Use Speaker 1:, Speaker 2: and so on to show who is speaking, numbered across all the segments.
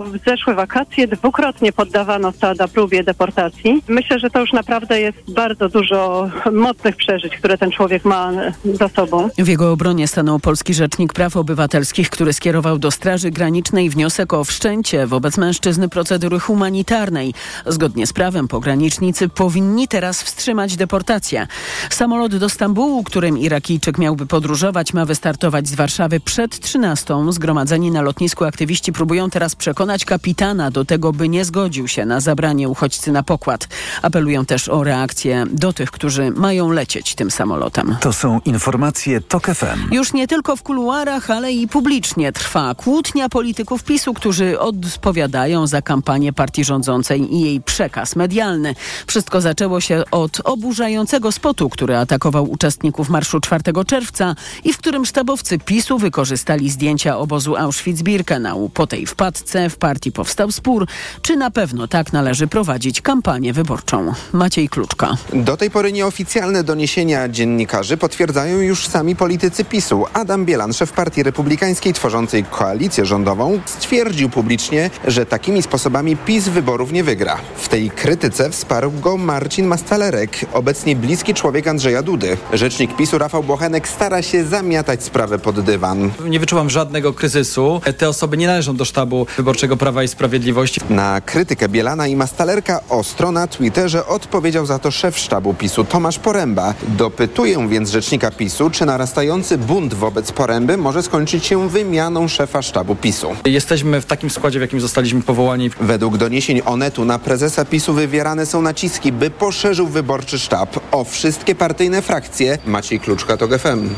Speaker 1: W zeszłe wakacje dwukrotnie poddawano Sada próbie deportacji. Myślę, że to już naprawdę jest bardzo dużo mocnych przeżyć, które ten człowiek ma za sobą.
Speaker 2: W jego obronie stanął polski rzecznik praw obywatelskich, który skierował do Straży Granicznej wniosek o wszczęcie wobec mężczyzny procedury humanitarnej. Zgodnie z prawem pogranicznicy powinni teraz wstrzymać deportację. Samolot do Stambułu, którym Irakijczyk miałby podróżować, ma wystartować z Warszawy przed 13. Zgromadzeni na lotnisku aktywiści próbują teraz przekonać kapitana do tego, by nie zgodził się na zabranie uchodźcy na pokład. Apelują też o reakcję do tych, którzy mają lecieć tym samolotem.
Speaker 3: To są informacje TOK FM.
Speaker 2: Już nie tylko w kuluarach, ale i publicznie trwa kłótnia polityków PiSu, którzy odpowiadają za kampanię partii rządzącej i jej przekaz medialny. Wszystko zaczęło się od oburzającego spotu, który atakował uczestników marszu 4 czerwca i w którym sztabowcy PiSu wykorzystali zdjęcia obozu Auschwitz-Birkenau. Po tej wpadce w partii powstał spór, czy na pewno tak należy prowadzić kampanię wyborczą. Maciej Kluczka.
Speaker 4: Do tej pory nieoficjalne doniesienia dziennikarzy potwierdzają już sami politycy PiSu. Adam Bielan, szef partii republikańskiej tworzącej koalicję rządową, stwierdził publicznie, że takimi sposobami PiS wyborów nie wygra. W tej krytyce wsparł go Marcin Mastalerek, obecnie bliski człowiek Andrzeja Dudy. Rzecznik PiSu Rafał Bochenek stara się zamiatać sprawę pod dywan.
Speaker 5: Nie wyczuwam żadnego kryzysu. Te osoby nie należą do sztabu wyborczego Prawa i Sprawiedliwości.
Speaker 4: Na krytykę Bielana i Mastalerka ostro na Twitterze odpowiedział za to szef sztabu PiSu Tomasz Poręba. Dopytuję więc rzecznika PiSu, czy narastający bunt wobec Poręby może skończyć się wymianą szefa sztabu PiSu.
Speaker 5: Jesteśmy w takim składzie, w jakim zostaliśmy powołani.
Speaker 4: Według doniesień Onetu na prezesa PiSu wywierane są naciski, by poszerzył wyborczy sztab o wszystkie partyjne frakcje. Maciej Kluczka, to GFM.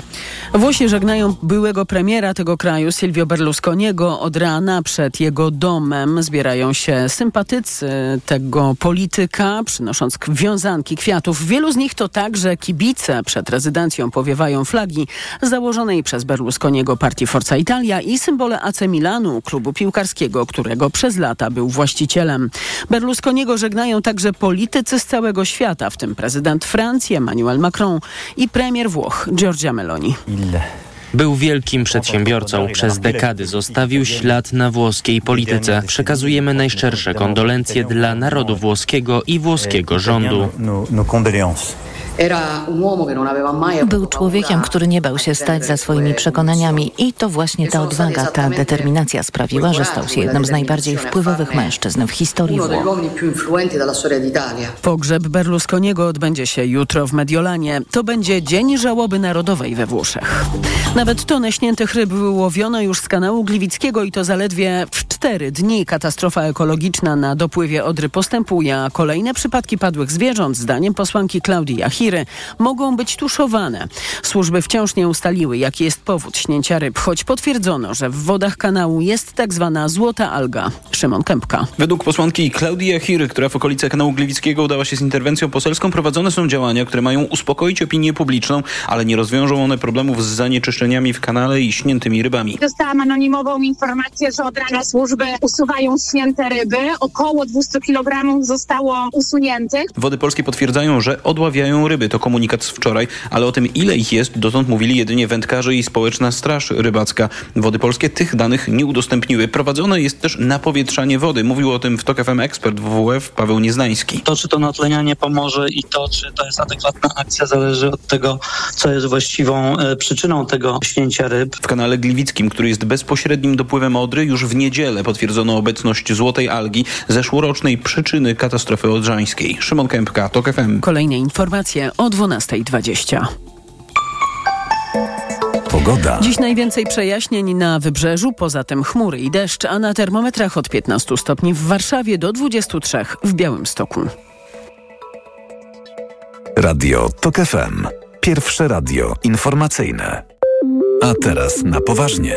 Speaker 2: Włosi żegnają byłego premiera tego kraju, Silvio Berlusconiego. Od rana przed jego domem zbierają się sympatycy tego polityka, przynosząc wiązanki kwiatów. Wielu z nich to także kibice. Przed rezydencją powiewają flagi założonej przez Berlusconiego partii Forza Italia i symbole AC Milanu, klubu piłkarskiego, którego przez lata był właścicielem. Berlusconiego żegnają także politycy z całego świata, w tym prezydent Francji Emmanuel Macron i premier Włoch Giorgia Meloni.
Speaker 6: Był wielkim przedsiębiorcą. Przez dekady zostawił ślad na włoskiej polityce. Przekazujemy najszczersze kondolencje dla narodu włoskiego i włoskiego rządu.
Speaker 7: Był człowiekiem, który nie bał się stać za swoimi przekonaniami i to właśnie ta odwaga, ta determinacja sprawiła, że stał się jednym z najbardziej wpływowych mężczyzn w historii Włoch.
Speaker 2: Pogrzeb Berlusconiego odbędzie się jutro w Mediolanie. To będzie Dzień Żałoby Narodowej we Włoszech. Nawet tonę śniętych ryb wyłowiono już z kanału Gliwickiego i to zaledwie w cztery dni. Katastrofa ekologiczna na dopływie Odry postępuje, a kolejne przypadki padłych zwierząt, zdaniem posłanki Klaudii Mogą być tuszowane. Służby wciąż nie ustaliły, jaki jest powód śnięcia ryb, choć potwierdzono, że w wodach kanału jest tak zwana złota alga. Szymon Kępka.
Speaker 8: Według posłanki Klaudii Jachiry, która w okolice kanału Gliwickiego udała się z interwencją poselską, prowadzone są działania, które mają uspokoić opinię publiczną, ale nie rozwiążą one problemów z zanieczyszczeniami w kanale i śniętymi rybami.
Speaker 9: Dostałam anonimową informację, że od rana służby usuwają śnięte ryby. Około 200 kg zostało usuniętych.
Speaker 8: Wody Polskie potwierdzają, że odławiają ryby. To komunikat z wczoraj, ale o tym ile ich jest dotąd mówili jedynie wędkarze i społeczna straż rybacka. Wody Polskie tych danych nie udostępniły. Prowadzone jest też napowietrzanie wody. Mówił o tym w TOK FM ekspert WWF Paweł Nieznański.
Speaker 10: To, czy to natlenianie pomoże i to, czy to jest adekwatna akcja zależy od tego, co jest właściwą e, przyczyną tego śnięcia ryb.
Speaker 8: W kanale Gliwickim, który jest bezpośrednim dopływem Odry, już w niedzielę potwierdzono obecność złotej algi, zeszłorocznej przyczyny katastrofy odrzańskiej. Szymon Kępka, TOK FM.
Speaker 2: Kolejne informacje o 12.20.
Speaker 3: Pogoda.
Speaker 2: Dziś najwięcej przejaśnień na wybrzeżu, poza tym chmury i deszcz, a na termometrach od 15 stopni w Warszawie do 23 w Białymstoku.
Speaker 3: Radio TOK FM. Pierwsze radio informacyjne. A teraz na poważnie.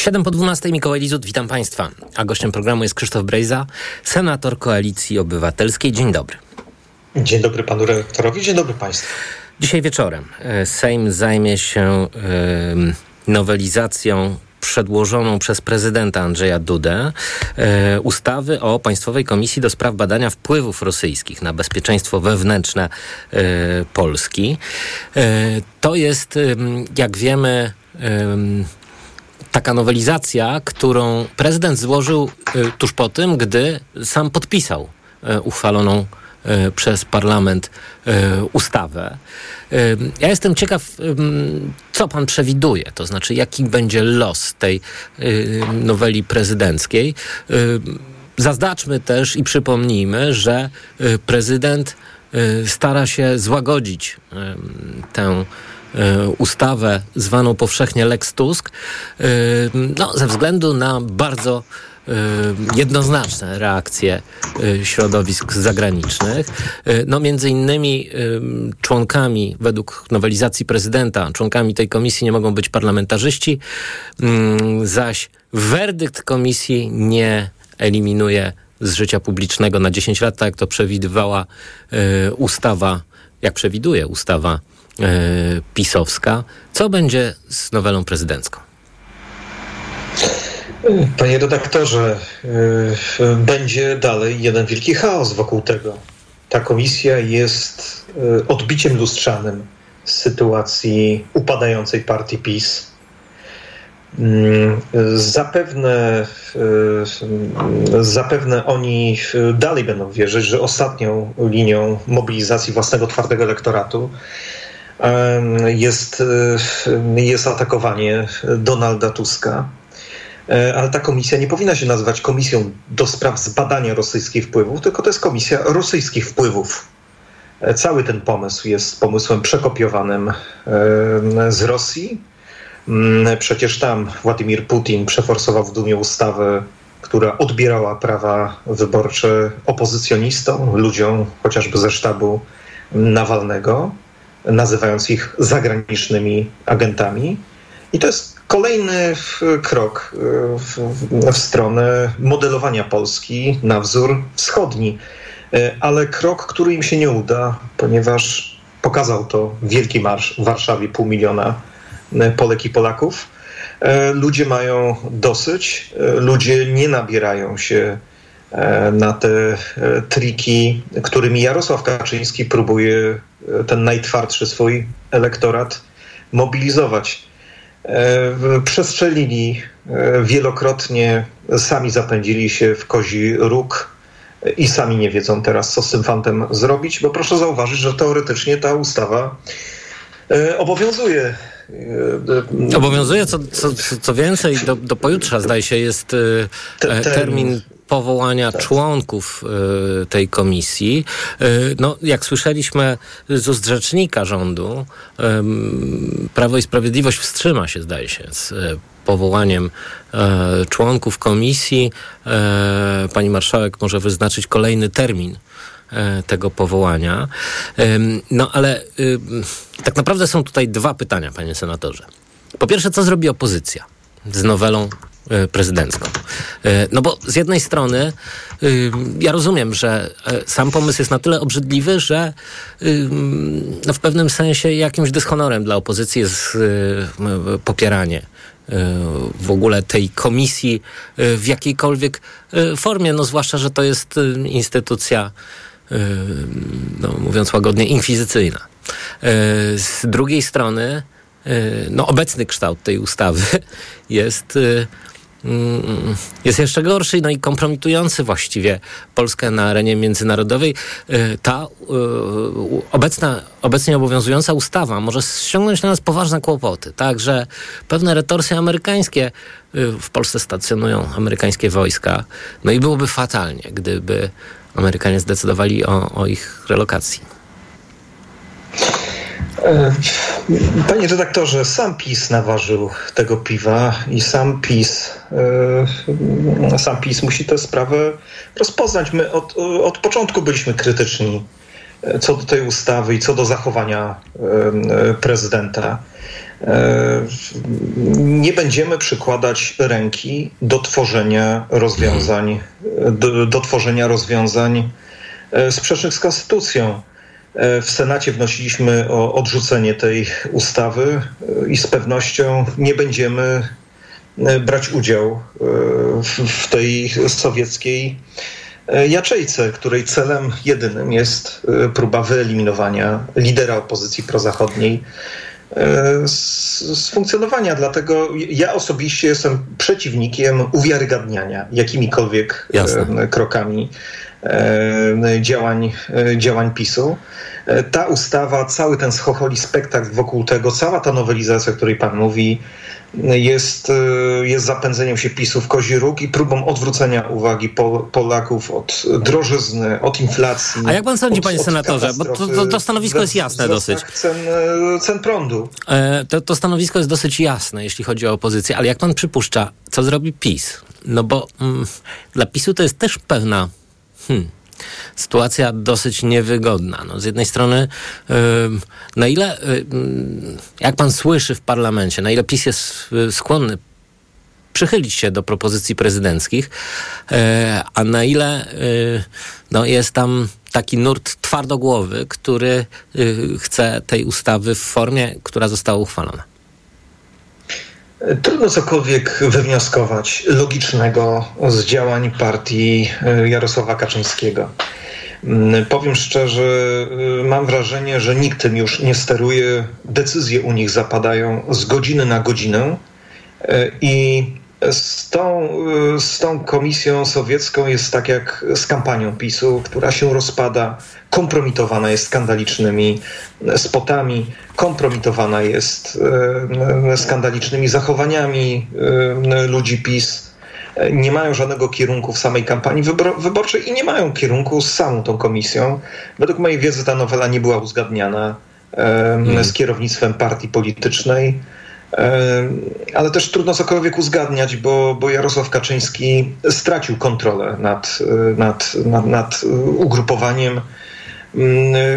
Speaker 11: 7 po 12 Mikołaj Lizut, witam Państwa. A gościem programu jest Krzysztof Brejza, senator Koalicji Obywatelskiej. Dzień dobry.
Speaker 12: Dzień dobry panu redaktorowi, dzień dobry państwu.
Speaker 11: Dzisiaj wieczorem e, Sejm zajmie się y, nowelizacją przedłożoną przez prezydenta Andrzeja Dudę e, ustawy o Państwowej Komisji do Spraw Badania Wpływów Rosyjskich na bezpieczeństwo wewnętrzne e, Polski. E, to jest, jak wiemy, taka nowelizacja, którą prezydent złożył tuż po tym, gdy sam podpisał uchwaloną przez parlament ustawę. Ja jestem ciekaw, co pan przewiduje, to znaczy jaki będzie los tej noweli prezydenckiej. Zaznaczmy też i przypomnijmy, że prezydent stara się złagodzić tę ustawę zwaną powszechnie Lex Tusk, no, ze względu na bardzo jednoznaczne reakcje środowisk zagranicznych. No między innymi członkami, według nowelizacji prezydenta, członkami tej komisji nie mogą być parlamentarzyści, zaś werdykt komisji nie eliminuje z życia publicznego na 10 lat, tak jak to przewidywała ustawa, jak przewiduje ustawa pisowska. Co będzie z nowelą prezydencką?
Speaker 12: Panie redaktorze, y, będzie dalej jeden wielki chaos wokół tego. Ta komisja jest y, odbiciem lustrzanym z sytuacji upadającej partii PiS. Mm, zapewne, zapewne oni dalej będą wierzyć, że ostatnią linią mobilizacji własnego twardego elektoratu jest, jest atakowanie Donalda Tuska. E, ale ta komisja nie powinna się nazywać komisją do spraw zbadania rosyjskich wpływów, tylko to jest komisja rosyjskich wpływów. E, cały ten pomysł jest pomysłem przekopiowanym e, z Rosji. Mm, przecież tam Władimir Putin przeforsował w Dumie ustawę, która odbierała prawa wyborcze opozycjonistom, ludziom chociażby ze sztabu Nawalnego, nazywając ich zagranicznymi agentami. I to jest kolejny krok w, w, stronę modelowania Polski na wzór wschodni. E, ale krok, który im się nie uda, ponieważ pokazał to Wielki Marsz w Warszawie, pół miliona e, Polek i Polaków. Ludzie mają dosyć, ludzie nie nabierają się na te triki, którymi Jarosław Kaczyński próbuje ten najtwardszy swój elektorat mobilizować. E, przestrzelili e, wielokrotnie, sami zapędzili się w kozi róg i sami nie wiedzą teraz, co z tym fantem zrobić, bo proszę zauważyć, że teoretycznie ta ustawa e, obowiązuje.
Speaker 11: Obowiązuje, co, co, co więcej, do, do pojutrze zdaje się jest termin powołania tak. członków y, tej komisji. Y, no, jak słyszeliśmy z ust rzecznika rządu, y, Prawo i Sprawiedliwość wstrzyma się, zdaje się, z powołaniem członków komisji. Pani marszałek może wyznaczyć kolejny termin tego powołania. No ale tak naprawdę są tutaj dwa pytania, panie senatorze. Po pierwsze, co zrobi opozycja z nowelą prezydencką. E, no bo z jednej strony y, ja rozumiem, że e, sam pomysł jest na tyle obrzydliwy, że no w pewnym sensie jakimś dyshonorem dla opozycji jest popieranie w ogóle tej komisji w jakiejkolwiek formie, no zwłaszcza, że to jest instytucja, no mówiąc łagodnie, inkwizycyjna. Z drugiej strony, no obecny kształt tej ustawy jest jest jeszcze gorszy no i kompromitujący właściwie Polskę na arenie międzynarodowej. Y, ta y, obecna, obecnie obowiązująca ustawa może ściągnąć na nas poważne kłopoty. Także pewne retorsje amerykańskie y, w Polsce stacjonują amerykańskie wojska. No i byłoby fatalnie, gdyby Amerykanie zdecydowali o, o ich relokacji.
Speaker 12: E, panie redaktorze, sam PiS naważył tego piwa i sam PiS, e, sam PiS musi tę sprawę rozpoznać. My od, od początku byliśmy krytyczni e, co do tej ustawy i co do zachowania prezydenta. Nie będziemy przykładać ręki do tworzenia rozwiązań, do, do tworzenia rozwiązań sprzecznych z konstytucją. E, w Senacie wnosiliśmy o odrzucenie tej ustawy e, i z pewnością nie będziemy e, brać udziału w tej sowieckiej jaczejce, której celem jedynym jest próba wyeliminowania lidera opozycji prozachodniej z, z, funkcjonowania. Dlatego ja osobiście jestem przeciwnikiem uwiarygadniania jakimikolwiek Jasne. krokami działań, działań PiSu. Ta ustawa, cały ten schocholi spektakl wokół tego, cała ta nowelizacja, o której pan mówi, jest, jest zapędzeniem się PiSu w kozi róg i próbą odwrócenia uwagi Polaków od drożyzny, od inflacji.
Speaker 11: A jak pan sądzi, od, panie senatorze? Bo to, to, to stanowisko jest jasne dosyć.
Speaker 12: Cen, cen prądu.
Speaker 11: E, to, to stanowisko jest dosyć jasne, jeśli chodzi o opozycję, ale jak pan przypuszcza, co zrobi PiS? No bo mm, dla PiSu to jest też pewna... Hmm, sytuacja dosyć niewygodna. No, z jednej strony, na ile, yy, jak pan słyszy w parlamencie, na ile PiS jest yy, skłonny przychylić się do propozycji prezydenckich, a na ile no, jest tam taki nurt twardogłowy, który chce tej ustawy w formie, która została uchwalona.
Speaker 12: Trudno cokolwiek wywnioskować logicznego z działań partii Jarosława Kaczyńskiego. Mm, powiem szczerze, y, mam wrażenie, że nikt tym już nie steruje. Decyzje u nich zapadają z godziny na godzinę y, i z tą, y, z tą komisją sowiecką jest tak jak z kampanią PiSu, która się rozpada, kompromitowana jest skandalicznymi spotami, kompromitowana jest skandalicznymi zachowaniami ludzi PiS nie mają żadnego kierunku w samej kampanii wyborczej i nie mają kierunku z samą tą komisją. Według mojej wiedzy ta nowela nie była uzgadniana hmm. z kierownictwem partii politycznej. Ale też trudno cokolwiek uzgadniać, bo, bo Jarosław Kaczyński stracił kontrolę nad, nad, nad, nad ugrupowaniem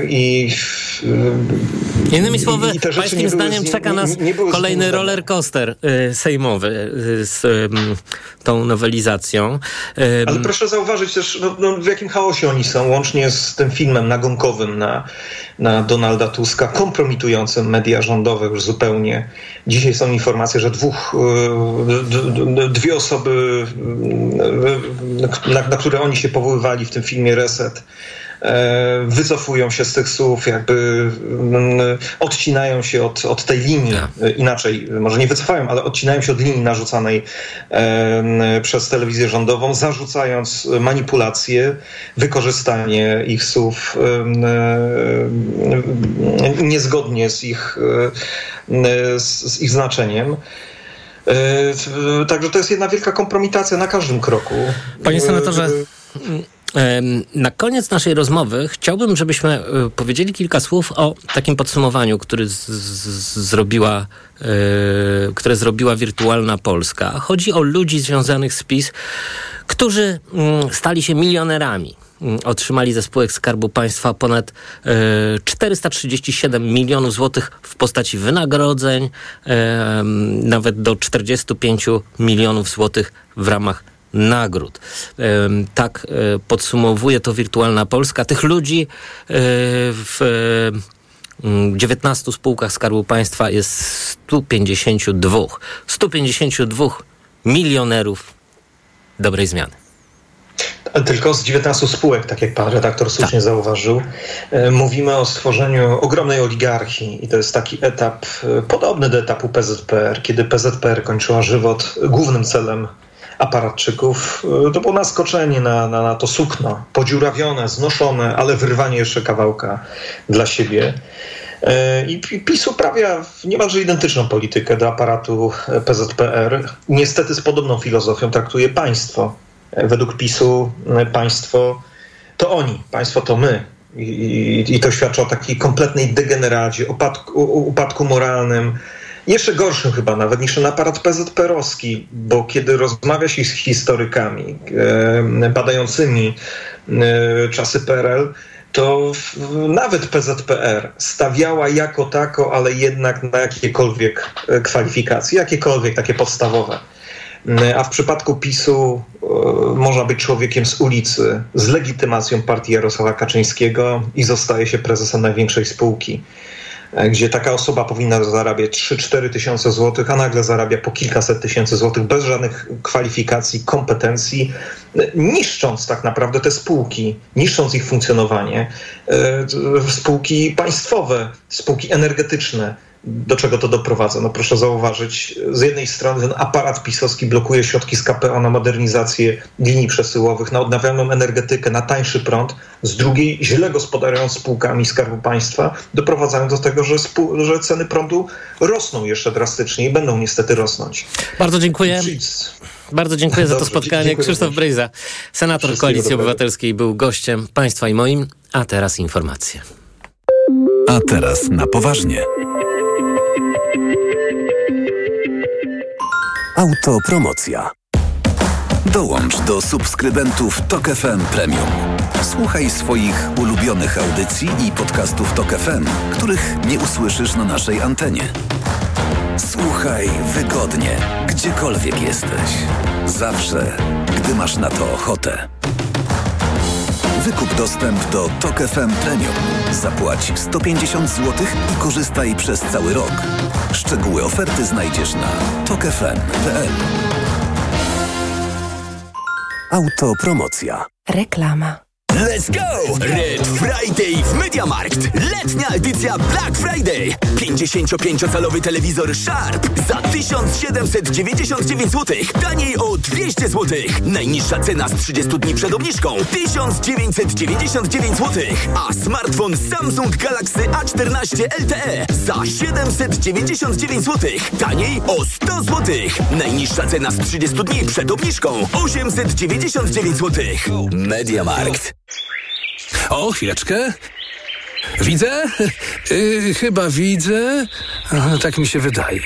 Speaker 11: I, Innymi słowy, pańskim zdaniem czeka nas nie, nie kolejny roller coaster y, sejmowy y, z y, tą nowelizacją.
Speaker 12: Ale proszę zauważyć też, no, no, w jakim chaosie oni są, łącznie z tym filmem nagonkowym na, na Donalda Tuska, kompromitującym media rządowe już zupełnie. Dzisiaj są informacje, że dwóch, y, dwie osoby, na, na które oni się powoływali w tym filmie Reset, wycofują się z tych słów, jakby mm, odcinają się od, od tej linii, e, inaczej, może nie wycofają, ale odcinają się od linii narzucanej e, przez telewizję rządową, zarzucając manipulacje, wykorzystanie ich słów niezgodnie z ich, z ich znaczeniem. Także to jest jedna wielka kompromitacja na każdym kroku.
Speaker 11: Panie senatorze, na koniec naszej rozmowy chciałbym, żebyśmy e, powiedzieli kilka słów o takim podsumowaniu, który z, z, zrobiła, yy, które zrobiła Wirtualna Polska. Chodzi o ludzi związanych z PiS, którzy yy, stali się milionerami. Yy, otrzymali ze spółek Skarbu Państwa ponad 437 milionów złotych w postaci wynagrodzeń, nawet do 45 milionów złotych w ramach nagród. Tak e, podsumowuje to Wirtualna Polska. Tych ludzi e, w 19 spółkach Skarbu Państwa jest 152. 152 milionerów dobrej zmiany.
Speaker 12: Tylko z 19 spółek, tak jak pan redaktor słusznie tak. zauważył. E, mówimy o stworzeniu ogromnej oligarchii i to jest taki etap podobny do etapu PZPR, kiedy PZPR kończyła żywot. Głównym celem aparatczyków, e, to było naskoczenie na, na, na to sukno, podziurawione, znoszone, ale wyrwanie jeszcze kawałka dla siebie. E, I PiS uprawia niemalże identyczną politykę do aparatu PZPR. Niestety z podobną filozofią traktuje państwo. E, według PiSu państwo to oni, państwo to my. I, i, i to świadczy o takiej kompletnej degeneracji, upadku, upadku moralnym, jeszcze gorszym chyba nawet niż ten aparat PZPR-owski, bo kiedy rozmawia się z historykami e, badającymi e, czasy PRL, to nawet PZPR stawiała jako tako, ale jednak na jakiekolwiek e, kwalifikacje, jakiekolwiek takie podstawowe. A w przypadku PiSu można być człowiekiem z ulicy, z legitymacją partii Jarosława Kaczyńskiego i zostaje się prezesem największej spółki. E, gdzie taka osoba powinna zarabiać 3-4 tysiące złotych, a nagle zarabia po kilkaset tysięcy złotych bez żadnych kwalifikacji, kompetencji, e, niszcząc tak naprawdę te spółki, niszcząc ich funkcjonowanie, e, spółki państwowe, spółki energetyczne, do czego to doprowadza. No proszę zauważyć, z jednej strony ten aparat pisowski blokuje środki z KPO na modernizację linii przesyłowych, na odnawialną energetykę, na tańszy prąd, z drugiej źle gospodarując spółkami Skarbu Państwa, doprowadzają do tego, że, spół- że ceny prądu rosną jeszcze drastycznie i będą niestety rosnąć.
Speaker 11: Bardzo dziękuję. Bardzo dziękuję za to
Speaker 12: Dobrze,
Speaker 11: spotkanie.
Speaker 12: dziękuję
Speaker 11: Krzysztof. Brejza, senator
Speaker 12: Wszystkiego
Speaker 11: Koalicji
Speaker 12: dobrego.
Speaker 11: Obywatelskiej, był gościem państwa i moim, a teraz informacje.
Speaker 3: A teraz na poważnie. Autopromocja. Dołącz do subskrybentów Tok FM Premium. Słuchaj swoich ulubionych audycji i podcastów Tok FM, których nie usłyszysz na naszej antenie. Słuchaj wygodnie, gdziekolwiek jesteś. Zawsze, gdy masz na to ochotę. Wykup dostęp do Tok FM Premium. Zapłać 150 zł i korzystaj przez cały rok. Szczegóły oferty znajdziesz na tokefm.pl. Autopromocja.
Speaker 13: Reklama.
Speaker 14: Let's go! Red Friday w Mediamarkt! Letnia edycja Black Friday! 55-calowy telewizor Sharp za 1799 zł. Taniej o 200 zł. Najniższa cena z 30 dni przed obniżką 1999 zł. A smartfon Samsung Galaxy A14 LTE za 799 zł. Taniej o 100 zł. Najniższa cena z 30 dni przed obniżką 899 zł. Mediamarkt.
Speaker 15: O, chwileczkę. Widzę? Yy, chyba widzę. Tak mi się wydaje.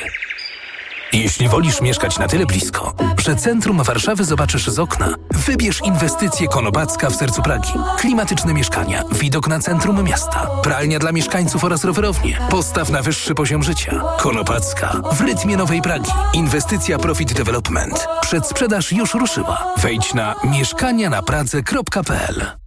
Speaker 15: Jeśli wolisz mieszkać na tyle blisko, że centrum Warszawy zobaczysz z okna, wybierz inwestycje Konopacka w sercu Pragi. Klimatyczne mieszkania, widok na centrum miasta, pralnia dla mieszkańców oraz rowerownie. Postaw na wyższy poziom życia. Konopacka w rytmie nowej Pragi. Inwestycja Profit Development. Przedsprzedaż już ruszyła. Wejdź na mieszkania-na-pradze.pl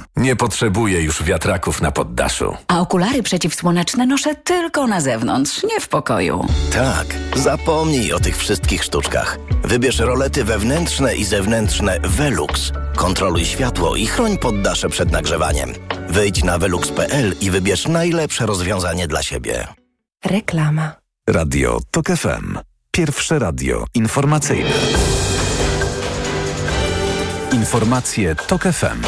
Speaker 16: Nie potrzebuję już wiatraków na poddaszu.
Speaker 17: A okulary przeciwsłoneczne noszę tylko na zewnątrz, nie w pokoju.
Speaker 18: Tak, zapomnij o tych wszystkich sztuczkach. Wybierz rolety wewnętrzne i zewnętrzne Velux. Kontroluj światło i chroń poddasze przed nagrzewaniem. Wejdź na velux.pl i wybierz najlepsze rozwiązanie dla siebie.
Speaker 13: Reklama.
Speaker 3: Radio Tok FM. Pierwsze radio informacyjne. Informacje Tok FM.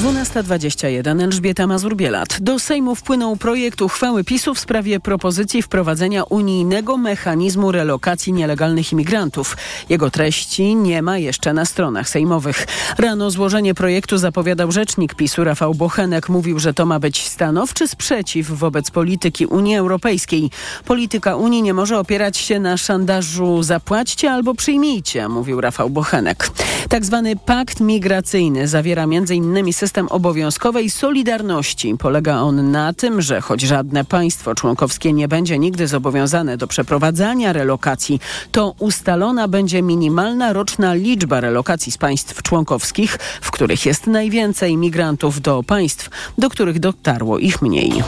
Speaker 2: 12.21 Elżbieta Mazur-Bielat. Do Sejmu wpłynął projekt uchwały PiSu w sprawie propozycji wprowadzenia unijnego mechanizmu relokacji nielegalnych imigrantów. Jego treści nie ma jeszcze na stronach sejmowych. Rano złożenie projektu zapowiadał rzecznik PiSu Rafał Bochenek. Mówił, że to ma być stanowczy sprzeciw wobec polityki Unii Europejskiej. Polityka Unii nie może opierać się na szantażu zapłaćcie albo przyjmijcie, mówił Rafał Bochenek. Tak zwany pakt migracyjny zawiera m.in. system obowiązkowej solidarności. Polega on na tym, że choć żadne państwo członkowskie nie będzie nigdy zobowiązane do przeprowadzania relokacji, to ustalona będzie minimalna roczna liczba relokacji z państw członkowskich, w których jest najwięcej migrantów do państw, do których dotarło ich mniej.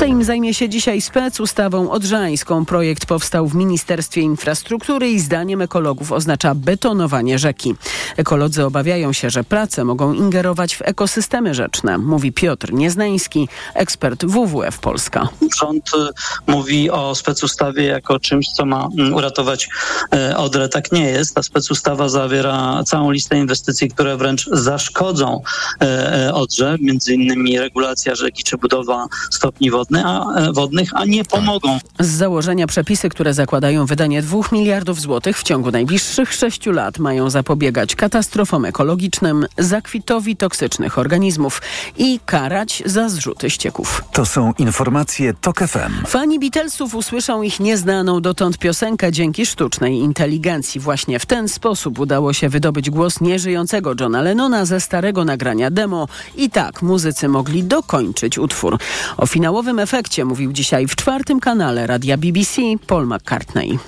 Speaker 2: Sejm zajmie się dzisiaj specustawą odrzańską. Projekt powstał w Ministerstwie Infrastruktury i zdaniem ekologów oznacza betonowanie rzeki. Ekolodzy obawiają się, że prace mogą ingerować w ekosystemy rzeczne, mówi Piotr Nieznański, ekspert WWF Polska.
Speaker 10: Rząd y, mówi o specustawie jako czymś, co ma mm, uratować e, Odrę. Tak nie jest. Ta specustawa zawiera całą listę inwestycji, które wręcz zaszkodzą e, Odrze, między innymi regulacja rzeki czy budowa stopni wodnych, a, e, wodnych, a nie pomogą.
Speaker 2: Z założenia przepisy, które zakładają wydanie 2 miliardów złotych w ciągu najbliższych sześciu lat mają zapobiegać katastrofom ekologicznym, zakwitowi toksycznych organizmów i karać za zrzuty ścieków.
Speaker 3: To są informacje Tok FM.
Speaker 2: Fani Beatlesów usłyszą ich nieznaną dotąd piosenkę dzięki sztucznej inteligencji. Właśnie w ten sposób udało się wydobyć głos nieżyjącego Johna Lennona ze starego nagrania demo i tak muzycy mogli dokończyć utwór. O finałowym efekcie mówił dzisiaj w czwartym kanale radia BBC Paul McCartney.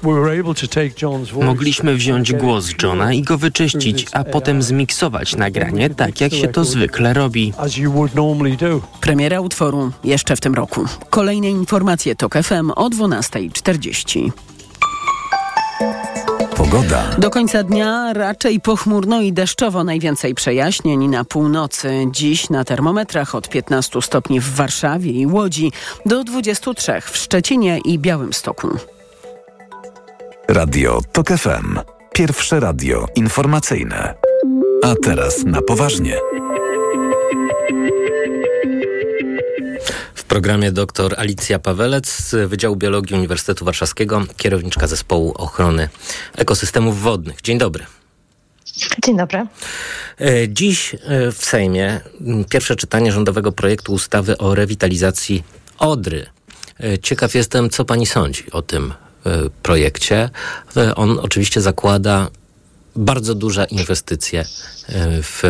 Speaker 6: Mogliśmy wziąć głos Johna i go wyczyścić, a potem zmiksować nagranie tak, jak się to zwykle robi.
Speaker 2: Premiera utworu jeszcze w tym roku. Kolejne informacje TOK FM o 12.40.
Speaker 3: Pogoda.
Speaker 2: Do końca dnia raczej pochmurno i deszczowo. Najwięcej przejaśnień na północy. Dziś na termometrach od 15 stopni w Warszawie i Łodzi do 23 w Szczecinie i Białymstoku.
Speaker 3: Radio TOK FM. Pierwsze radio informacyjne. A teraz na poważnie.
Speaker 11: Programie dr Alicja Pawelec z Wydziału Biologii Uniwersytetu Warszawskiego, kierowniczka Zespołu Ochrony Ekosystemów Wodnych. Dzień dobry.
Speaker 19: Dzień dobry.
Speaker 11: Dziś w Sejmie pierwsze czytanie rządowego projektu ustawy o rewitalizacji Odry. Ciekaw jestem, co pani sądzi o tym projekcie. On oczywiście zakłada bardzo duże inwestycje w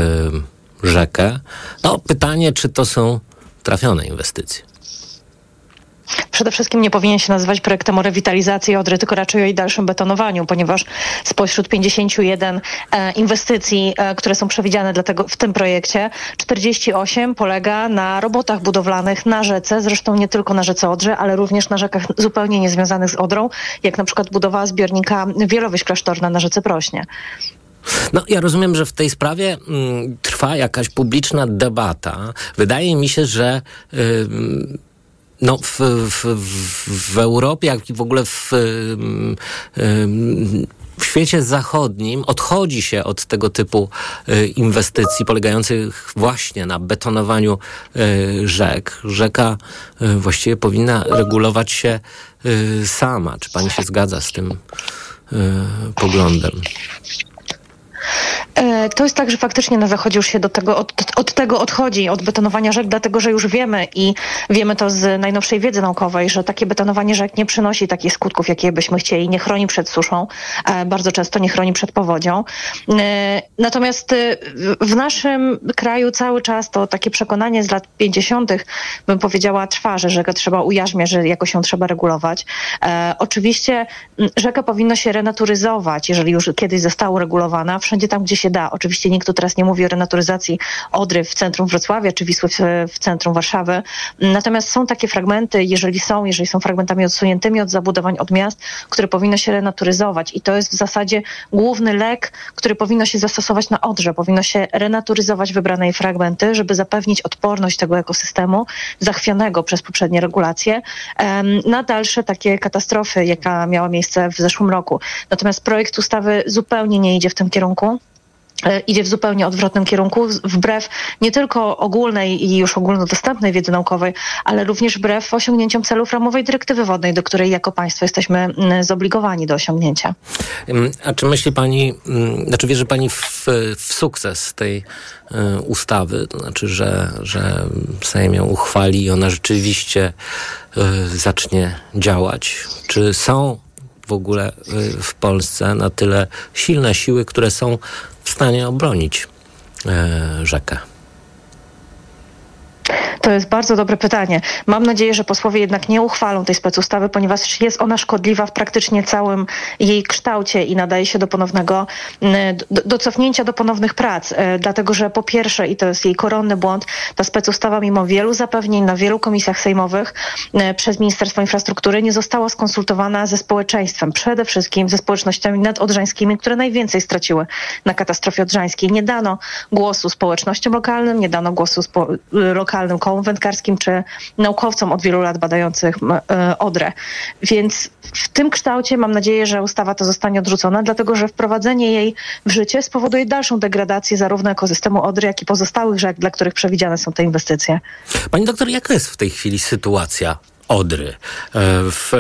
Speaker 11: rzekę. No, pytanie, czy to są trafione inwestycje?
Speaker 19: Przede wszystkim nie powinien się nazywać projektem o rewitalizacji Odry, tylko raczej o jej dalszym betonowaniu, ponieważ spośród 51 e, inwestycji, e, które są przewidziane dlatego w tym projekcie, 48 polega na robotach budowlanych na rzece, zresztą nie tylko na rzece Odrze, ale również na rzekach zupełnie niezwiązanych z Odrą, jak na przykład budowa zbiornika Wielowyś Klasztorna na rzece Prośnie.
Speaker 11: No, ja rozumiem, że w tej sprawie mm, trwa jakaś publiczna debata. Wydaje mi się, że y, no, w, w, w, Europie, jak i w ogóle w, w świecie zachodnim odchodzi się od tego typu y, inwestycji polegających właśnie na betonowaniu rzek. Rzeka właściwie powinna regulować się sama. Czy pani się zgadza z tym poglądem?
Speaker 19: To jest tak, że faktycznie na zachodzie już się do tego, od, od, tego odchodzi, od betonowania rzek, dlatego że już wiemy i wiemy to z najnowszej wiedzy naukowej, że takie betonowanie rzek nie przynosi takich skutków, jakie byśmy chcieli, nie chroni przed suszą, bardzo często nie chroni przed powodzią. Natomiast w naszym kraju cały czas to takie przekonanie z lat 50., bym powiedziała, trwa, że rzekę trzeba ujarzmiać, że jakoś ją trzeba regulować. Oczywiście rzeka powinna się renaturyzować, jeżeli już kiedyś została uregulowana, wszędzie tam, gdzie się da. Oczywiście nikt tu teraz nie mówi o renaturyzacji Odry w centrum Wrocławia czy Wisły w, w centrum Warszawy. Natomiast są takie fragmenty, jeżeli są, jeżeli są fragmentami odsuniętymi od zabudowań, od miast, które powinno się renaturyzować. I to jest w zasadzie główny lek, który powinno się zastosować na Odrze. Powinno się renaturyzować wybrane jej fragmenty, żeby zapewnić odporność tego ekosystemu zachwianego przez poprzednie regulacje na dalsze takie katastrofy, jaka miała miejsce w zeszłym roku. Natomiast projekt ustawy zupełnie nie idzie w tym kierunku idzie w zupełnie odwrotnym kierunku, wbrew nie tylko ogólnej i już ogólnodostępnej wiedzy naukowej, ale również wbrew osiągnięciom celów ramowej dyrektywy wodnej, do której jako państwo jesteśmy zobligowani do osiągnięcia.
Speaker 11: A czy myśli pani, znaczy wierzy pani w, w sukces tej ustawy, to znaczy, że, że Sejm ją uchwali i ona rzeczywiście zacznie działać? Czy są w ogóle w Polsce na tyle silne siły, które są w stanie obronić e, rzekę?
Speaker 19: To jest bardzo dobre pytanie. Mam nadzieję, że posłowie jednak nie uchwalą tej specustawy, ponieważ jest ona szkodliwa w praktycznie całym jej kształcie i nadaje się do ponownego, do, do cofnięcia do ponownych prac. E, dlatego, że po pierwsze, i to jest jej koronny błąd, ta specustawa mimo wielu zapewnień na wielu komisjach sejmowych e, przez Ministerstwo Infrastruktury nie została skonsultowana ze społeczeństwem, przede wszystkim ze społecznościami nadodrzańskimi, które najwięcej straciły na katastrofie odrzańskiej. Nie dano głosu społecznościom lokalnym, nie dano głosu spo- lokalnym kołom wędkarskim czy naukowcom od wielu lat badających e, Odrę. Więc w tym kształcie mam nadzieję, że ustawa ta zostanie odrzucona, dlatego że wprowadzenie jej w życie spowoduje dalszą degradację zarówno ekosystemu Odry, jak i pozostałych rzek, dla których przewidziane są te inwestycje.
Speaker 11: Pani doktor, jaka jest w tej chwili sytuacja Odry? E, w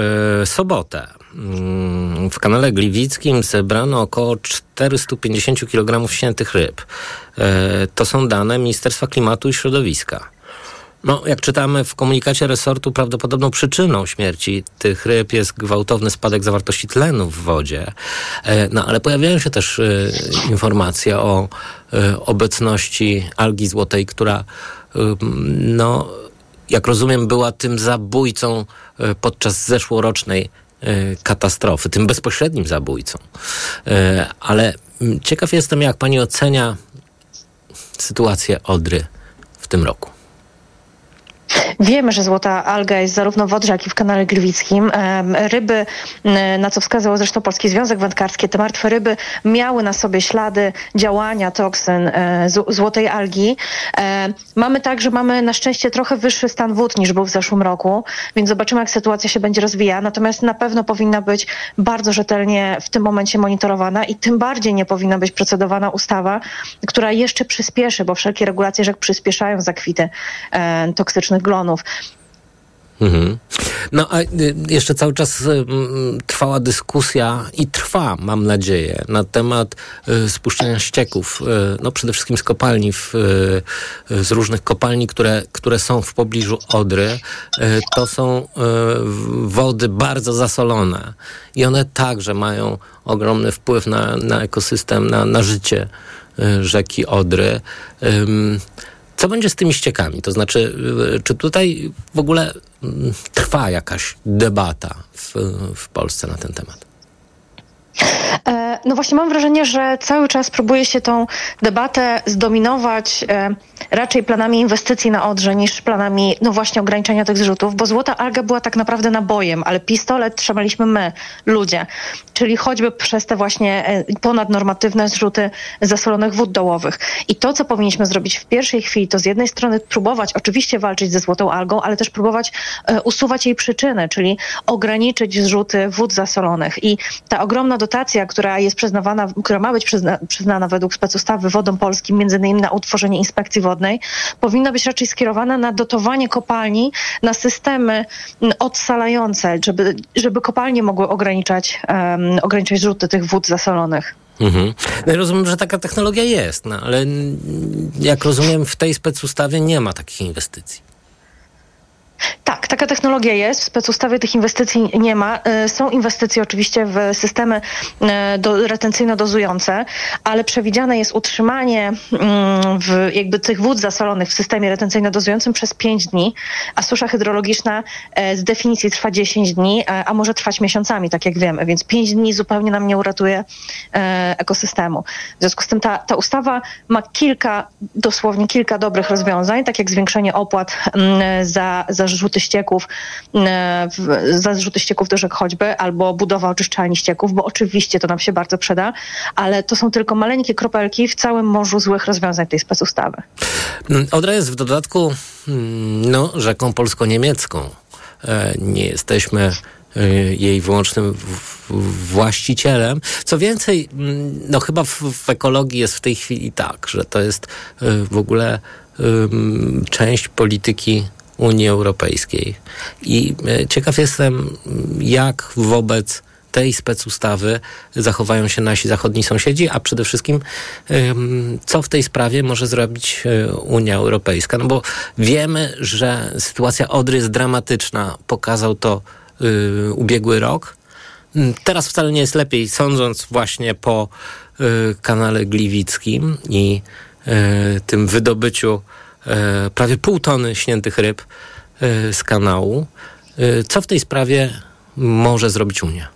Speaker 11: e, sobotę mm, w kanale Gliwickim zebrano około 450 kg śniętych ryb. To są dane Ministerstwa Klimatu i Środowiska. No, jak czytamy w komunikacie resortu, prawdopodobną przyczyną śmierci tych ryb jest gwałtowny spadek zawartości tlenu w wodzie. No, ale pojawiają się też y, informacje o y, obecności algi złotej, która no, jak rozumiem, była tym zabójcą podczas zeszłorocznej katastrofy, tym bezpośrednim zabójcą. Ale ciekaw jestem, jak pani ocenia sytuację Odry w tym roku.
Speaker 19: Wiemy, że złota alga jest zarówno w Odrze, jak i w kanale Gliwickim. Ryby, na co wskazywał zresztą Polski Związek Wędkarski, te martwe ryby miały na sobie ślady działania toksyn e, złotej algi. E, mamy także, mamy na szczęście trochę wyższy stan wód niż był w zeszłym roku, więc zobaczymy, jak sytuacja się będzie rozwijała. Natomiast na pewno powinna być bardzo rzetelnie w tym momencie monitorowana i tym bardziej nie powinna być procedowana ustawa, która jeszcze przyspieszy, bo wszelkie regulacje rzek przyspieszają zakwity e, toksycznych glonów.
Speaker 11: Mhm. No a y, jeszcze cały czas y, trwała dyskusja i trwa, mam nadzieję, na temat y, spuszczenia ścieków. No przede wszystkim z kopalni, w, z różnych kopalni, które, które są w pobliżu Odry. To są wody bardzo zasolone i one także mają ogromny wpływ na, na ekosystem, na, na życie rzeki Odry. Co będzie z tymi ściekami? To znaczy, y, czy tutaj w ogóle mm, trwa jakaś debata w, w Polsce na ten temat?
Speaker 19: E, no właśnie mam wrażenie, że cały czas próbuje się tą debatę zdominować e, raczej planami inwestycji na Odrze niż planami, no właśnie, ograniczenia tych zrzutów, bo złota alga była tak naprawdę nabojem, ale pistolet trzymaliśmy my, ludzie, czyli choćby przez te właśnie e, ponadnormatywne zrzuty zasolonych wód dołowych. I to, co powinniśmy zrobić w pierwszej chwili, to z jednej strony próbować oczywiście walczyć ze złotą algą, ale też próbować usuwać jej przyczyny, czyli ograniczyć zrzuty wód zasolonych. I ta ogromna dotacja, która jest przyznawana, która ma być przyzna, przyznana według specustawy wodom polskim, między innymi na utworzenie inspekcji wodnej, powinna być raczej skierowana na dotowanie kopalni, na systemy odsalające, żeby, żeby kopalnie mogły ograniczać, um, ograniczać zrzuty tych wód zasolonych.
Speaker 11: Mhm. No rozumiem, że taka technologia jest, no, ale jak rozumiem, w tej specustawie nie ma takich inwestycji.
Speaker 19: Tak, taka technologia jest. W specustawie tych inwestycji nie ma. E, są inwestycje oczywiście w systemy e, do, retencyjno-dozujące, ale przewidziane jest utrzymanie mm, w, jakby tych wód zasolonych w systemie retencyjno-dozującym przez 5 dni, a susza hydrologiczna e, z definicji trwa 10 dni, a może trwać miesiącami, tak jak wiemy, więc 5 dni zupełnie nam nie uratuje ekosystemu. W związku z tym ta, ta ustawa ma kilka, dosłownie kilka dobrych rozwiązań, tak jak zwiększenie opłat mm, za, za zrzuty ścieków, e, za zrzuty ścieków do rzek choćby, albo budowa oczyszczalni ścieków, bo oczywiście to nam się bardzo przyda, ale to są tylko maleńkie kropelki w całym morzu złych rozwiązań tej specustawy.
Speaker 11: Mm, Odra jest w dodatku mm, no, rzeką polsko-niemiecką. E, nie jesteśmy e, jej wyłącznym właścicielem. Co więcej, mm, no chyba w, w, ekologii jest w tej chwili tak, że to jest w ogóle część polityki Unii Europejskiej. I e, ciekaw jestem, jak wobec tej specustawy zachowają się nasi zachodni sąsiedzi, a przede wszystkim co w tej sprawie może zrobić e, Unia Europejska. No bo wiemy, że sytuacja Odry jest dramatyczna. Pokazał to e, ubiegły rok. Mm, teraz wcale nie jest lepiej, sądząc właśnie po kanale Gliwickim i tym wydobyciu prawie pół tony śniętych ryb e, z kanału. E, co w tej sprawie może zrobić Unia?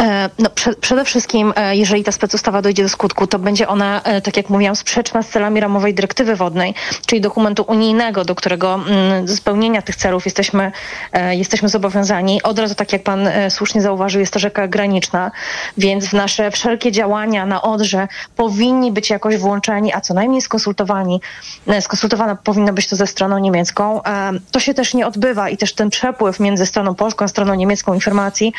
Speaker 19: E, no, prze, przede wszystkim, e, jeżeli ta specustawa dojdzie do skutku, to będzie ona, e, tak jak mówiłam, sprzeczna z celami ramowej dyrektywy wodnej, czyli dokumentu unijnego, do którego mm, spełnienia tych celów jesteśmy, jesteśmy zobowiązani. Od razu, tak jak pan słusznie zauważył, jest to rzeka graniczna, więc nasze wszelkie działania na Odrze powinni być jakoś włączeni, a co najmniej skonsultowani. Skonsultowana powinna być to ze stroną niemiecką. To się też nie odbywa i też ten przepływ między stroną polską a stroną niemiecką informacji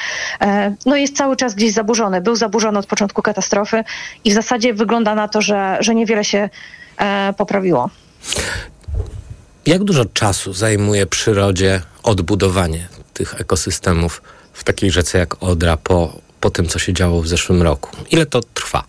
Speaker 19: no jest cały czas gdzieś zaburzony. Był zaburzony od początku katastrofy i w zasadzie wygląda na to, że, że niewiele się e, poprawiło.
Speaker 11: Jak dużo czasu zajmuje przyrodzie odbudowanie tych ekosystemów w takiej rzece jak Odra po, po tym, co się działo w zeszłym roku? Ile to trwa?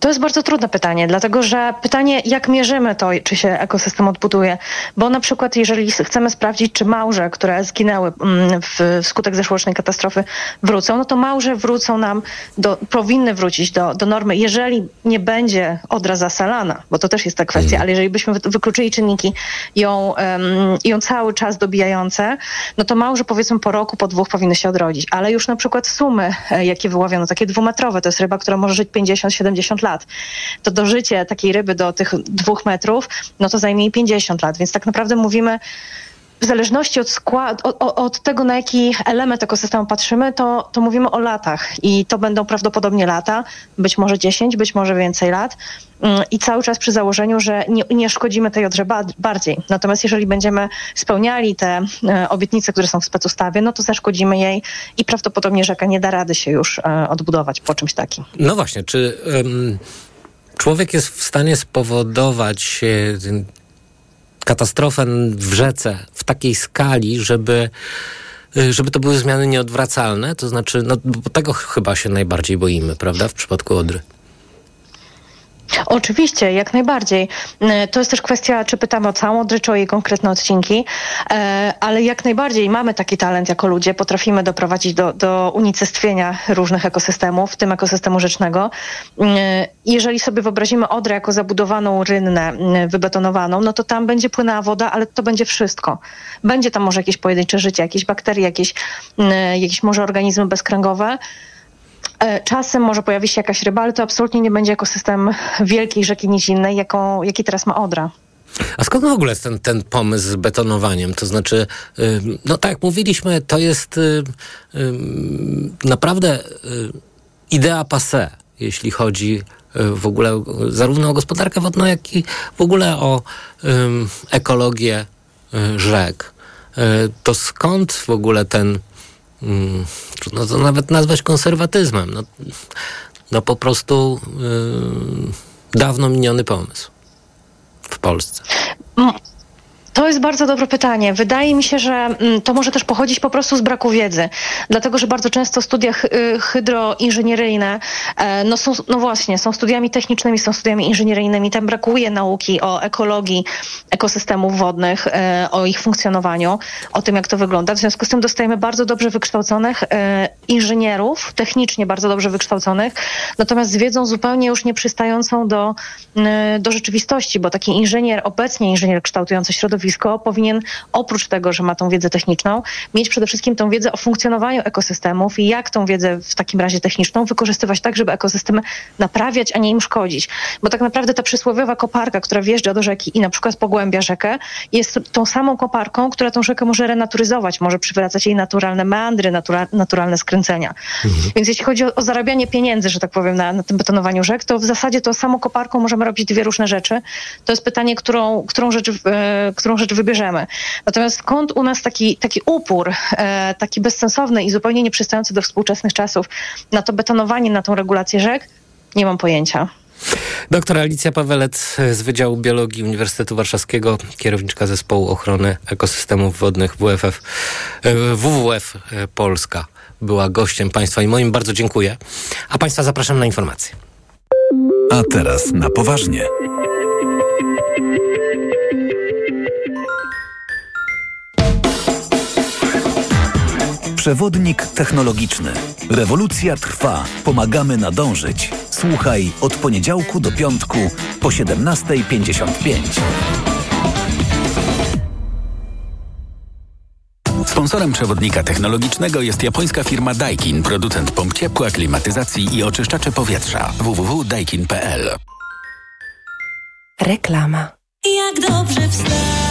Speaker 19: To jest bardzo trudne pytanie, dlatego że pytanie, jak mierzymy to, czy się ekosystem odbuduje. Bo na przykład, jeżeli chcemy sprawdzić, czy małże, które zginęły mm, w, wskutek zeszłorocznej katastrofy, wrócą, no to małże wrócą nam, do, powinny wrócić do, do normy, jeżeli nie będzie odra zasalana, bo to też jest ta kwestia, ale jeżeli byśmy wykluczyli czynniki ją, ją cały czas dobijające, no to małże powiedzmy po roku, po dwóch powinny się odrodzić. Ale już na przykład sumy, e, jakie wyłowiono, takie dwumetrowe, to jest ryba, która może żyć 50-70 lat. To dożycie takiej ryby do tych dwóch metrów, no to zajmie jej 50 lat. Więc tak naprawdę mówimy, w zależności od, skład, od, od, tego, na jaki element ekosystemu patrzymy, to, to mówimy o latach. I to będą prawdopodobnie lata, być może 10, być może więcej lat. Mm, I cały czas przy założeniu, że nie, nie szkodzimy tej odrze bardziej. Natomiast jeżeli będziemy spełniali te e, obietnice, które są w specustawie, no to zaszkodzimy jej i prawdopodobnie rzeka nie da rady się już e, odbudować po czymś takim.
Speaker 11: No właśnie, czy um, człowiek jest w stanie spowodować katastrofę w rzece w takiej skali, żeby y, żeby to były zmiany nieodwracalne, to znaczy, no bo tego chyba się najbardziej boimy, prawda, w przypadku Odry.
Speaker 19: Oczywiście, jak najbardziej. E, to jest też kwestia, czy pytamy o całą Odrę, czy o jej konkretne odcinki, e, ale jak najbardziej mamy taki talent jako ludzie, potrafimy doprowadzić do, do unicestwienia różnych ekosystemów, w tym ekosystemu rzecznego. E, jeżeli sobie wyobrazimy Odrę jako zabudowaną rynnę, wybetonowaną, no to tam będzie płynęła woda, ale to będzie wszystko. Będzie tam może jakieś pojedyncze życie, jakieś bakterie, jakieś, jakieś może organizmy bezkręgowe, czasem może pojawi się jakaś ryba, ale to absolutnie nie będzie ekosystem wielkiej rzeki nizinnej, jaką, jaki teraz ma Odra.
Speaker 11: A skąd w ogóle jest ten, ten pomysł z betonowaniem? To znaczy, no tak jak mówiliśmy, to jest naprawdę idea passe, jeśli chodzi w ogóle zarówno o gospodarkę wodną, jak i w ogóle o ekologię rzek. To skąd w ogóle ten Trudno to nawet nazwać konserwatyzmem. No, no po prostu yy, dawno miniony pomysł w Polsce.
Speaker 19: To jest bardzo dobre pytanie. Wydaje mi się, że mm, to może też pochodzić po prostu z braku wiedzy. Dlatego, że bardzo często studia hydroinżynieryjne, e, no, są, no właśnie, są studiami technicznymi, są studiami inżynieryjnymi. Tam brakuje nauki o ekologii ekosystemów wodnych, e, o ich funkcjonowaniu, o tym, jak to wygląda. W związku z tym dostajemy bardzo dobrze wykształconych e, inżynierów, technicznie bardzo dobrze wykształconych, natomiast z wiedzą zupełnie już nie przystającą do, do rzeczywistości, bo taki inżynier, obecnie inżynier kształtujący środowisko, środowisko powinien oprócz tego, że ma tą wiedzę techniczną, mieć przede wszystkim tą wiedzę o funkcjonowaniu ekosystemów i jak tą wiedzę w takim razie techniczną wykorzystywać tak, żeby ekosystemy naprawiać, a nie im szkodzić. Bo tak naprawdę ta przysłowiowa koparka, która wjeżdża do rzeki i na przykład pogłębia rzekę, jest tą samą koparką, która tą rzekę może renaturyzować, może przywracać jej naturalne meandry, natura, naturalne skręcenia. Mhm. Więc jeśli chodzi o, o, zarabianie pieniędzy, że tak powiem, na, na tym betonowaniu rzek, to w zasadzie to samą koparką możemy robić dwie różne rzeczy. To jest pytanie, którą, którą rzecz, e, którą rzecz wybierzemy. Natomiast skąd u nas taki, taki upór, e, taki bezsensowny i zupełnie nieprzystający do współczesnych czasów na to betonowanie, na tą regulację rzek, nie mam pojęcia.
Speaker 11: Doktor Alicja Pawelec z Wydziału Biologii Uniwersytetu Warszawskiego, kierowniczka Zespołu Ochrony Ekosystemów Wodnych WFF, e, WWF e, Polska była gościem Państwa i moim. Bardzo dziękuję. A Państwa zapraszam na informacje.
Speaker 3: A teraz na poważnie. Przewodnik technologiczny. Rewolucja trwa. Pomagamy nadążyć. Słuchaj od poniedziałku do piątku po 17.55. Sponsorem przewodnika technologicznego jest japońska firma Daikin, producent pomp ciepła, klimatyzacji i oczyszczacze powietrza. www.daikin.pl
Speaker 13: Reklama.
Speaker 20: Jak dobrze wstać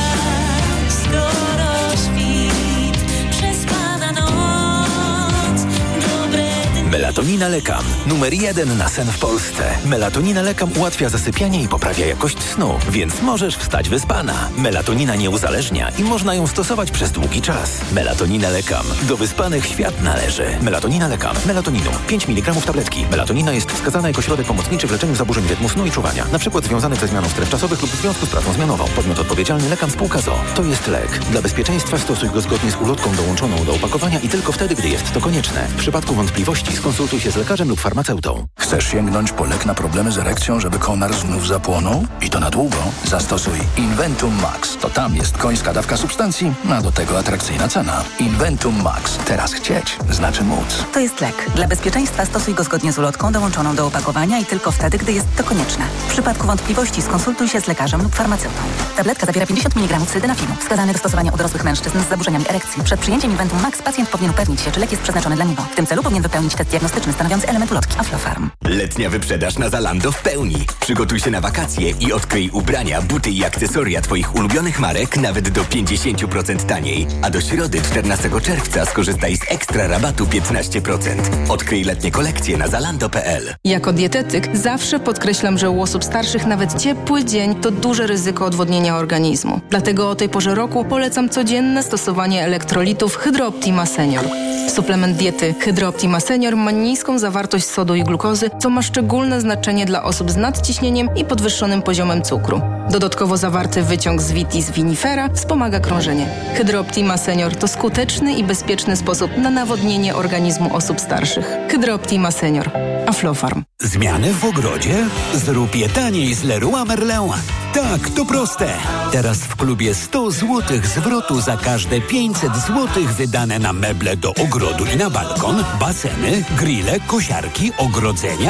Speaker 3: Melatonina Lekam. Numer jeden na sen w Polsce. Melatonina Lekam ułatwia zasypianie i poprawia jakość snu, więc możesz wstać wyspana. Melatonina nie uzależnia i można ją stosować przez długi czas. Melatonina Lekam. Do wyspanych świat należy. Melatonina Lekam. Melatoninu. 5 mg tabletki. Melatonina jest wskazana jako środek pomocniczy w leczeniu zaburzeń rytmu snu i czuwania. Na przykład związanych ze zmianą stref czasowych lub w związku z pracą zmianową. Podmiot odpowiedzialny Lekam spółka ZO. To jest lek. Dla bezpieczeństwa stosuj go zgodnie z ulotką dołączoną do opakowania i tylko wtedy, gdy jest to konieczne. W przypadku wątpliwości skonsultuj
Speaker 21: Skonsultuj się z lekarzem lub farmaceutą.
Speaker 22: Chcesz sięgnąć po lek na problemy z erekcją, żeby konar znów zapłonął? I to na długo? Zastosuj Inventum Max. To tam jest końska dawka substancji, a do tego atrakcyjna cena. Inventum Max. Teraz chcieć znaczy móc.
Speaker 17: To jest lek. Dla bezpieczeństwa stosuj go zgodnie z ulotką dołączoną do opakowania i tylko wtedy, gdy jest to konieczne. W przypadku wątpliwości skonsultuj się z lekarzem lub farmaceutą. Tabletka zawiera 50 mg sildenafilu, wskazany do stosowania u dorosłych mężczyzn z zaburzeniami erekcji. Przed przyjęciem Inventum Max pacjent powinien upewnić się, czy lek jest przeznaczony dla niego. W tym celu powinien wypełnić test diagnostyczny stanowiący element ulotki Aflofarm.
Speaker 14: Letnia wyprzedaż na Zalando w pełni. Przygotuj się na wakacje i odkryj ubrania, buty i akcesoria Twoich ulubionych marek nawet do 50% taniej. A do środy 14 czerwca skorzystaj z ekstra rabatu 15%. Odkryj letnie kolekcje na zalando.pl.
Speaker 23: Jako dietetyk zawsze podkreślam, że u osób starszych nawet ciepły dzień to duże ryzyko odwodnienia organizmu. Dlatego o tej porze roku polecam codzienne stosowanie elektrolitów Hydrooptima Senior. Suplement diety Hydrooptima Senior ma niską zawartość sodu i glukozy, co ma szczególne znaczenie dla osób z nadciśnieniem i podwyższonym poziomem cukru. Dodatkowo zawarty wyciąg z vitis vinifera wspomaga krążenie. Hydrooptima Senior to skuteczny i bezpieczny sposób na nawodnienie organizmu osób starszych. Hydrooptima Senior. Aflofarm.
Speaker 24: Zmiany w ogrodzie? Zrób je taniej z Leroy Merlin. Tak, to proste. Teraz w klubie 100 zł zwrotu za każde 500 zł wydane na meble do ogrodu i na balkon, baseny, grille, kosiarki, ogrodzenia